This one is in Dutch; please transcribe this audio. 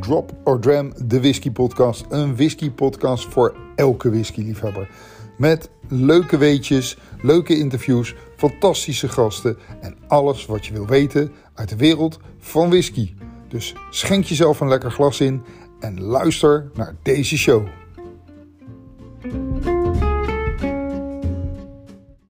Drop or Dram, de whisky podcast. Een whisky podcast voor elke whisky liefhebber. Met leuke weetjes, leuke interviews, fantastische gasten en alles wat je wil weten uit de wereld van whisky. Dus schenk jezelf een lekker glas in en luister naar deze show.